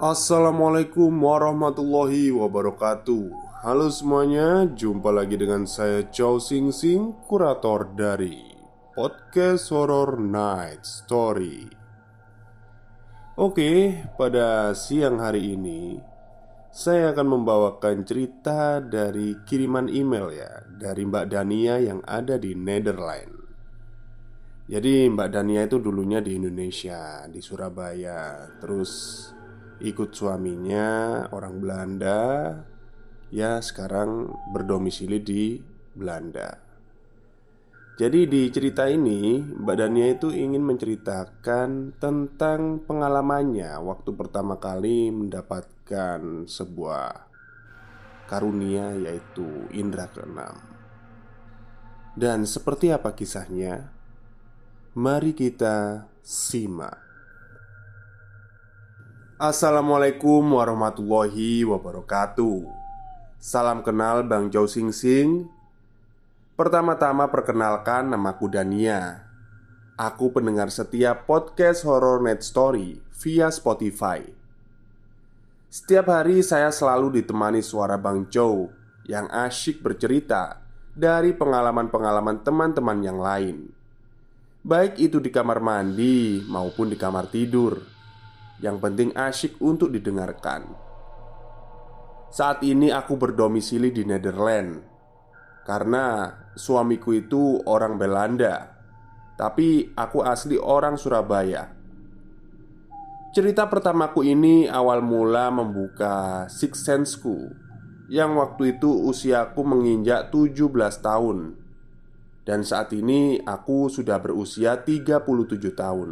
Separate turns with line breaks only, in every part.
Assalamualaikum warahmatullahi wabarakatuh. Halo semuanya, jumpa lagi dengan saya Chow Sing Sing, kurator dari Podcast Horror Night Story. Oke, pada siang hari ini Saya akan membawakan cerita dari kiriman email ya Dari Mbak Dania yang ada di Netherlands. Jadi Mbak Dania itu dulunya di Indonesia, di Surabaya. Terus ikut suaminya orang Belanda Ya sekarang berdomisili di Belanda. Jadi di cerita ini Mbak Dania itu ingin menceritakan tentang pengalamannya Waktu pertama kali mendapatkan sebuah karunia yaitu indera keenam. Dan seperti apa kisahnya? Mari kita simak Assalamualaikum warahmatullahi wabarakatuh. Salam kenal Bang Jow Sing Sing. Pertama-tama perkenalkan namaku Dania. Aku pendengar setiap podcast Horror Net Story via Spotify. Setiap hari saya selalu ditemani suara Bang Jow Yang asyik bercerita dari pengalaman-pengalaman teman-teman yang lain. Baik itu di kamar mandi maupun di kamar tidur Yang penting asyik untuk didengarkan. Saat ini aku berdomisili di Netherlands Karena suamiku itu orang Belanda. Tapi aku asli orang Surabaya. Cerita pertamaku ini awal mula membuka Six Sense-ku Yang waktu itu usiaku menginjak 17 tahun. Dan saat ini aku sudah berusia 37 tahun.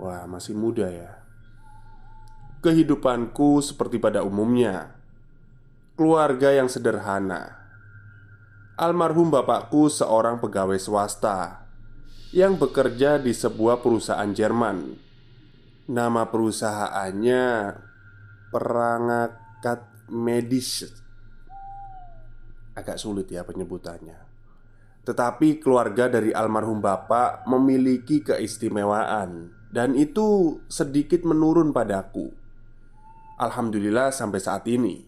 Wah masih muda ya Kehidupanku seperti pada umumnya. Keluarga yang sederhana. Almarhum bapakku seorang pegawai swasta Yang bekerja di sebuah perusahaan Jerman. Nama perusahaannya Perangakat Medis. Agak sulit ya penyebutannya. Tetapi keluarga dari almarhum bapak memiliki keistimewaan Dan itu sedikit menurun padaku Alhamdulillah sampai saat ini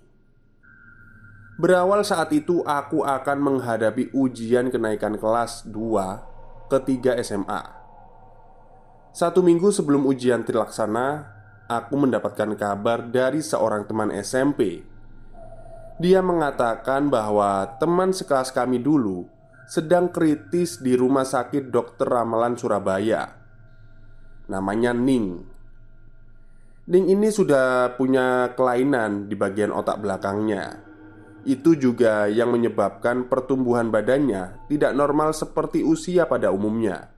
Berawal saat itu aku akan menghadapi ujian kenaikan kelas 2 ketiga SMA Satu minggu sebelum ujian terlaksana Aku mendapatkan kabar dari seorang teman SMP Dia mengatakan bahwa teman sekelas kami dulu sedang kritis di rumah sakit Dr. Ramalan Surabaya. Namanya Ning. Ning ini sudah punya kelainan di bagian otak belakangnya. Itu juga yang menyebabkan pertumbuhan badannya tidak normal seperti usia pada umumnya.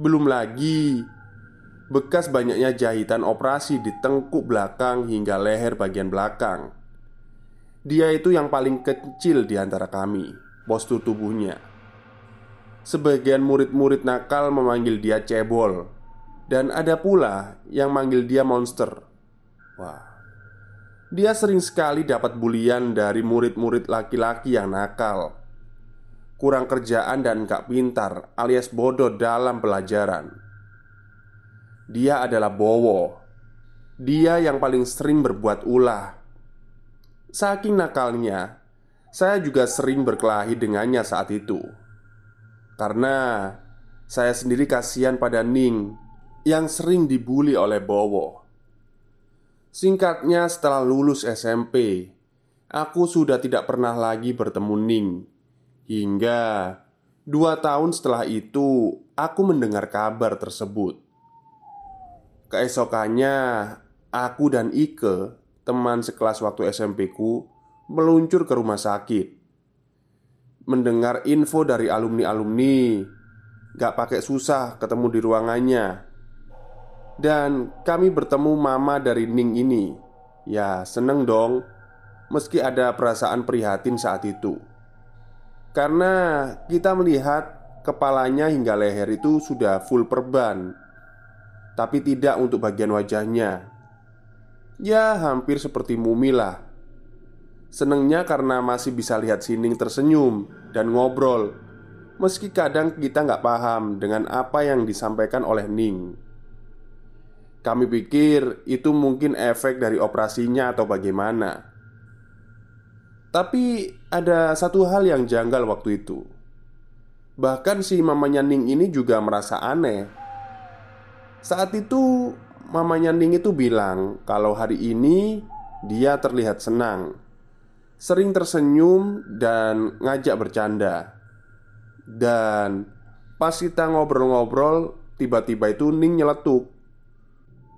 Belum lagi bekas banyaknya jahitan operasi di tengkuk belakang hingga leher bagian belakang. Dia itu yang paling kecil di antara kami postur tubuhnya. Sebagian murid-murid nakal memanggil dia cebol, dan ada pula yang manggil dia monster. Wah, dia sering sekali dapat bulian dari murid-murid laki-laki yang nakal, kurang kerjaan, dan gak pintar, alias bodoh dalam pelajaran. Dia adalah Bowo. Dia yang paling sering berbuat ulah. Saking nakalnya, saya juga sering berkelahi dengannya saat itu. Karena saya sendiri kasihan pada Ning yang sering dibully oleh Bowo. Singkatnya, setelah lulus SMP, aku sudah tidak pernah lagi bertemu Ning hingga dua tahun setelah itu aku mendengar kabar tersebut. Keesokannya, aku dan Ike, teman sekelas waktu SMP ku, meluncur ke rumah sakit. Mendengar info dari alumni-alumni, gak pakai susah ketemu di ruangannya. Dan kami bertemu mama dari Ning ini. Ya, seneng dong, meski ada perasaan prihatin saat itu. Karena kita melihat kepalanya hingga leher itu sudah full perban tapi tidak untuk bagian wajahnya. Ya, hampir seperti mumi lah. Senengnya karena masih bisa lihat Sining tersenyum dan ngobrol Meski kadang kita nggak paham dengan apa yang disampaikan oleh Ning Kami pikir itu mungkin efek dari operasinya atau bagaimana. Tapi ada satu hal yang janggal waktu itu. Bahkan si mamanya Ning ini juga merasa aneh. Saat itu mamanya Ning itu bilang kalau hari ini dia terlihat senang Sering tersenyum dan ngajak bercanda. Dan pas kita ngobrol-ngobrol Tiba-tiba itu Ning nyeletuk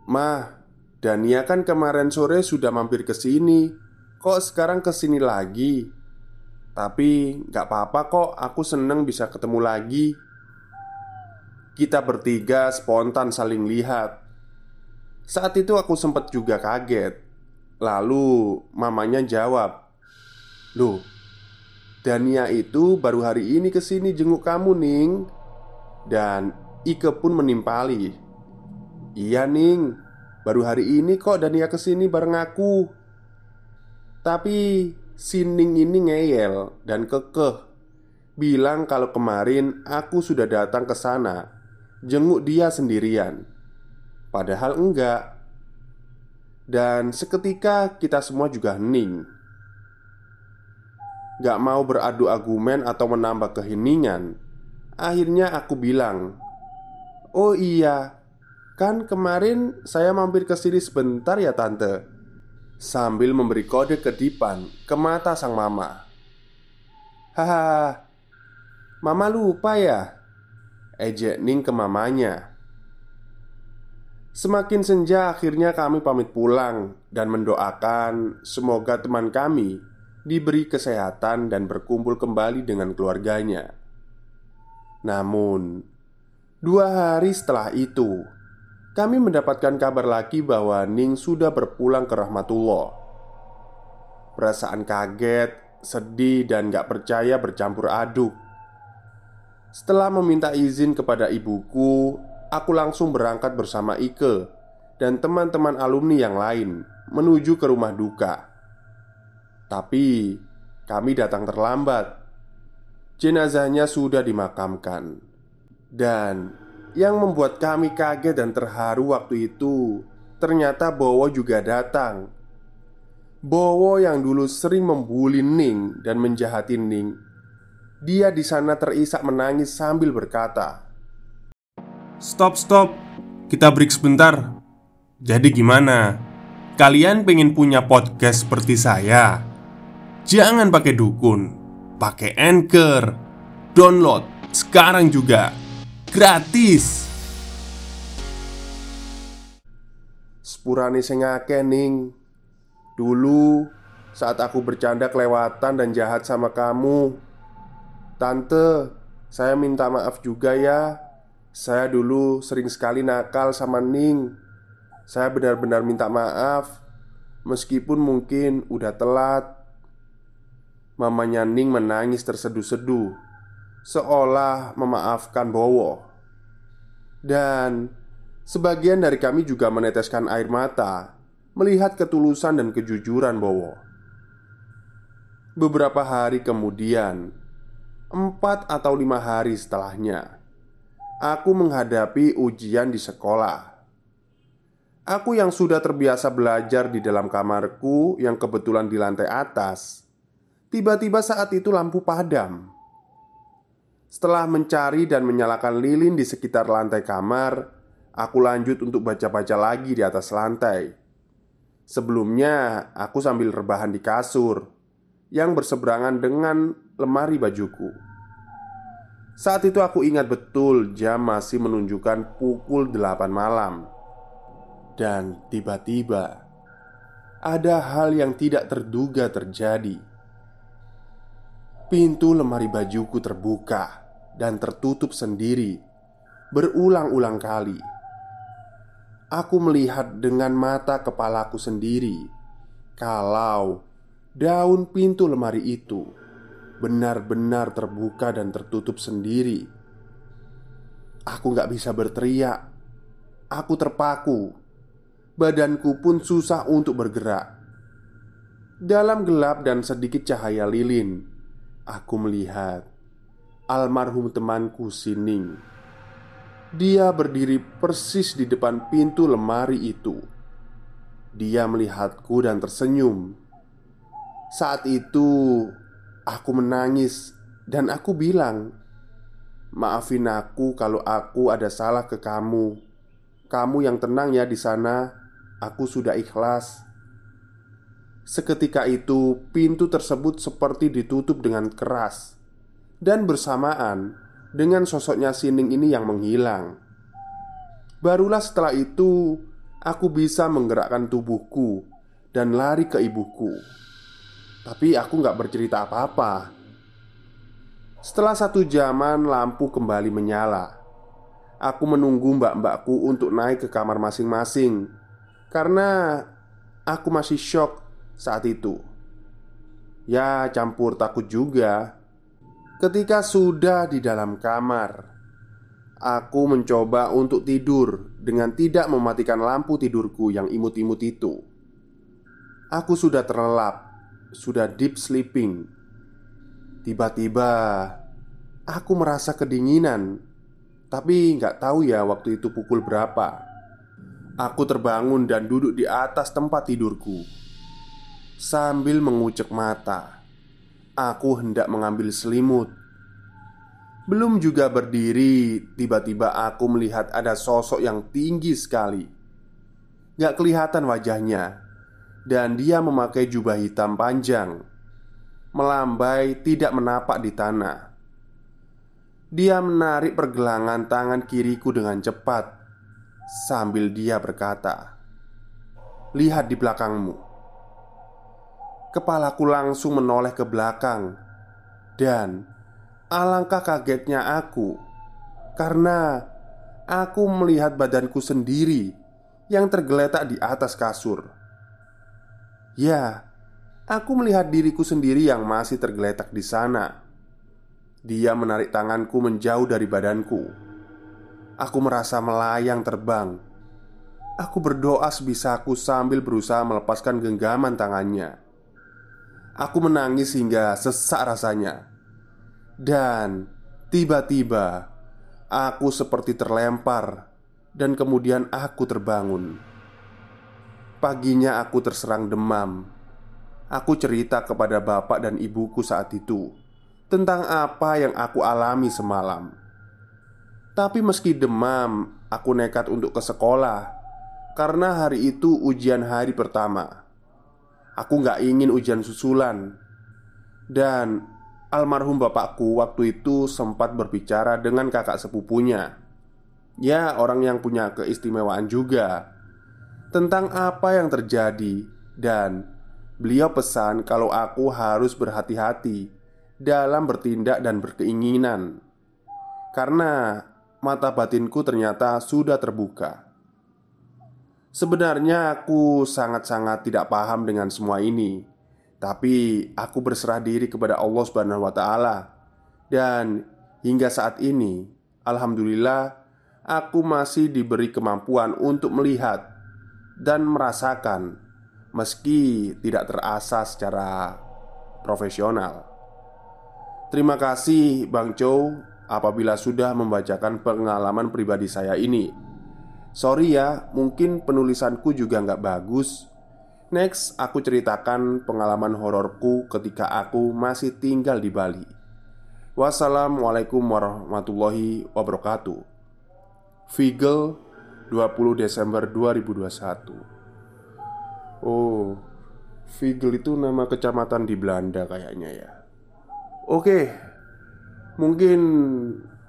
Mah, Dania kan kemarin sore sudah mampir ke sini Kok sekarang ke sini lagi? Tapi gak apa-apa kok, aku seneng bisa ketemu lagi kita bertiga spontan saling lihat. Saat itu aku sempat juga kaget. Lalu mamanya jawab, "Loh, Dania itu baru hari ini ke sini jenguk kamu, Ning." Dan Ike pun menimpali, "Iya, Ning. Baru hari ini kok Dania ke sini bareng aku." Tapi si Ning ini ngeyel dan kekeh Bilang kalau kemarin aku sudah datang ke sana jenguk dia sendirian, padahal enggak. Dan seketika kita semua juga hening Gak mau beradu argumen atau menambah keheningan Akhirnya aku bilang Oh iya Kan kemarin saya mampir ke sini sebentar ya tante. Sambil memberi kode kedipan ke mata sang mama. Hahaha. Mama lupa ya? Ejek Ning ke mamanya. Semakin senja akhirnya kami pamit pulang Dan mendoakan semoga teman kami Diberi kesehatan dan berkumpul kembali dengan keluarganya. Namun Dua hari setelah itu Kami mendapatkan kabar lagi bahwa Ning sudah berpulang ke Rahmatullah Perasaan kaget, sedih, dan gak percaya bercampur aduk setelah meminta izin kepada ibuku, aku langsung berangkat bersama Ike dan teman-teman alumni yang lain menuju ke rumah duka. Tapi kami datang terlambat. Jenazahnya sudah dimakamkan, dan yang membuat kami kaget dan terharu waktu itu ternyata Bowo juga datang. Bowo yang dulu sering membuli Ning dan menjahati Ning dia di sana terisak menangis sambil berkata,
"Stop, stop, kita break sebentar. Jadi, gimana? Kalian pengen punya podcast seperti saya? Jangan pakai dukun, pakai anchor, download sekarang juga gratis."
Sepurane sing akeh ning Dulu saat aku bercanda kelewatan dan jahat sama kamu Tante, saya minta maaf juga ya. Saya dulu sering sekali nakal sama Ning. Saya benar-benar minta maaf, meskipun mungkin udah telat. Mamanya Ning menangis terseduh-seduh, seolah memaafkan Bowo. Dan sebagian dari kami juga meneteskan air mata melihat ketulusan dan kejujuran Bowo. Beberapa hari kemudian, Empat atau lima hari setelahnya, aku menghadapi ujian di sekolah. Aku yang sudah terbiasa belajar di dalam kamarku yang kebetulan di lantai atas, tiba-tiba saat itu lampu padam. Setelah mencari dan menyalakan lilin di sekitar lantai kamar, aku lanjut untuk baca-baca lagi di atas lantai. Sebelumnya, aku sambil rebahan di kasur yang berseberangan dengan lemari bajuku. Saat itu aku ingat betul jam masih menunjukkan pukul 8 malam. Dan tiba-tiba ada hal yang tidak terduga terjadi. Pintu lemari bajuku terbuka dan tertutup sendiri berulang-ulang kali. Aku melihat dengan mata kepalaku sendiri kalau daun pintu lemari itu benar-benar terbuka dan tertutup sendiri. Aku gak bisa berteriak. Aku terpaku badanku pun susah untuk bergerak. Dalam gelap dan sedikit cahaya lilin, aku melihat almarhum temanku Sining. Dia berdiri persis di depan pintu lemari itu. Dia melihatku dan tersenyum. Saat itu, aku menangis dan aku bilang, "Maafin aku kalau aku ada salah ke kamu. Kamu yang tenang ya di sana." Aku sudah ikhlas. Seketika itu, pintu tersebut seperti ditutup dengan keras, dan bersamaan dengan sosoknya Sining ini yang menghilang. Barulah setelah itu, aku bisa menggerakkan tubuhku dan lari ke ibuku. Tapi aku nggak bercerita apa-apa. Setelah satu jaman, lampu kembali menyala. Aku menunggu mbak-mbakku untuk naik ke kamar masing-masing karena aku masih shock saat itu. Ya campur takut juga. Ketika sudah di dalam kamar Aku mencoba untuk tidur dengan tidak mematikan lampu tidurku yang imut-imut itu. Aku sudah terlelap Sudah deep sleeping. Tiba-tiba Aku merasa kedinginan Tapi nggak tahu ya waktu itu pukul berapa. Aku terbangun dan duduk di atas tempat tidurku Sambil mengucek mata Aku hendak mengambil selimut. Belum juga berdiri Tiba-tiba aku melihat ada sosok yang tinggi sekali. Gak kelihatan wajahnya Dan dia memakai jubah hitam panjang Melambai tidak menapak di tanah. Dia menarik pergelangan tangan kiriku dengan cepat Sambil dia berkata Lihat di belakangmu Kepalaku langsung menoleh ke belakang Dan Alangkah kagetnya aku Karena Aku melihat badanku sendiri Yang tergeletak di atas kasur Ya Aku melihat diriku sendiri yang masih tergeletak di sana Dia menarik tanganku menjauh dari badanku Aku merasa melayang terbang. Aku berdoa sebisaku sambil berusaha melepaskan genggaman tangannya. Aku menangis hingga sesak rasanya, dan tiba-tiba aku seperti terlempar, dan kemudian aku terbangun. Paginya aku terserang demam. Aku cerita kepada bapak dan ibuku saat itu tentang apa yang aku alami semalam. Tapi meski demam, aku nekat untuk ke sekolah Karena hari itu ujian hari pertama Aku gak ingin ujian susulan. Dan almarhum bapakku waktu itu sempat berbicara dengan kakak sepupunya. Ya orang yang punya keistimewaan juga. Tentang apa yang terjadi. Dan beliau pesan kalau aku harus berhati-hati Dalam bertindak dan berkeinginan. Karena mata batinku ternyata sudah terbuka. Sebenarnya aku sangat-sangat tidak paham dengan semua ini, tapi aku berserah diri kepada Allah Subhanahu wa taala. Dan hingga saat ini, alhamdulillah aku masih diberi kemampuan untuk melihat dan merasakan meski tidak terasa secara profesional. Terima kasih Bang Chow apabila sudah membacakan pengalaman pribadi saya ini. Sorry ya, mungkin penulisanku juga nggak bagus. Next, aku ceritakan pengalaman hororku ketika aku masih tinggal di Bali. Wassalamualaikum warahmatullahi wabarakatuh. Vigel 20 Desember 2021 Oh Vigel itu nama kecamatan di Belanda kayaknya ya Oke Mungkin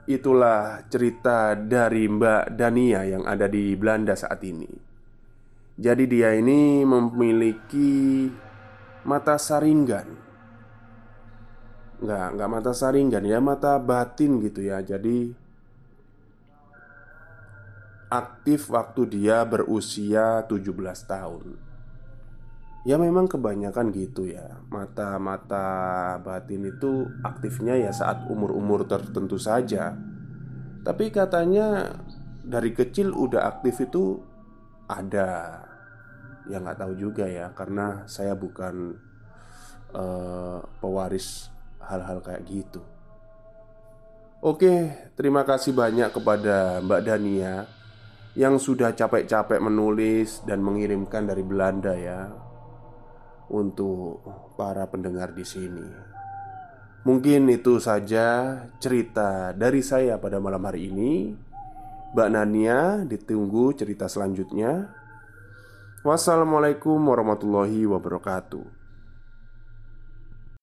itulah cerita dari Mbak Dania yang ada di Belanda saat ini. Jadi dia ini memiliki mata saringan. Nggak, nggak mata saringan ya, mata batin gitu ya. Jadi aktif waktu dia berusia 17 tahun Ya memang kebanyakan gitu ya. Mata-mata batin itu aktifnya ya saat umur-umur tertentu saja. Tapi katanya dari kecil udah aktif itu ada. Ya nggak tahu juga ya Karena saya bukan uh, pewaris hal-hal kayak gitu. Oke, terima kasih banyak kepada Mbak Dania yang sudah capek-capek menulis dan mengirimkan dari Belanda ya untuk para pendengar di sini. Mungkin itu saja cerita dari saya pada malam hari ini. Mbak Nania ditunggu cerita selanjutnya. Wassalamualaikum warahmatullahi wabarakatuh.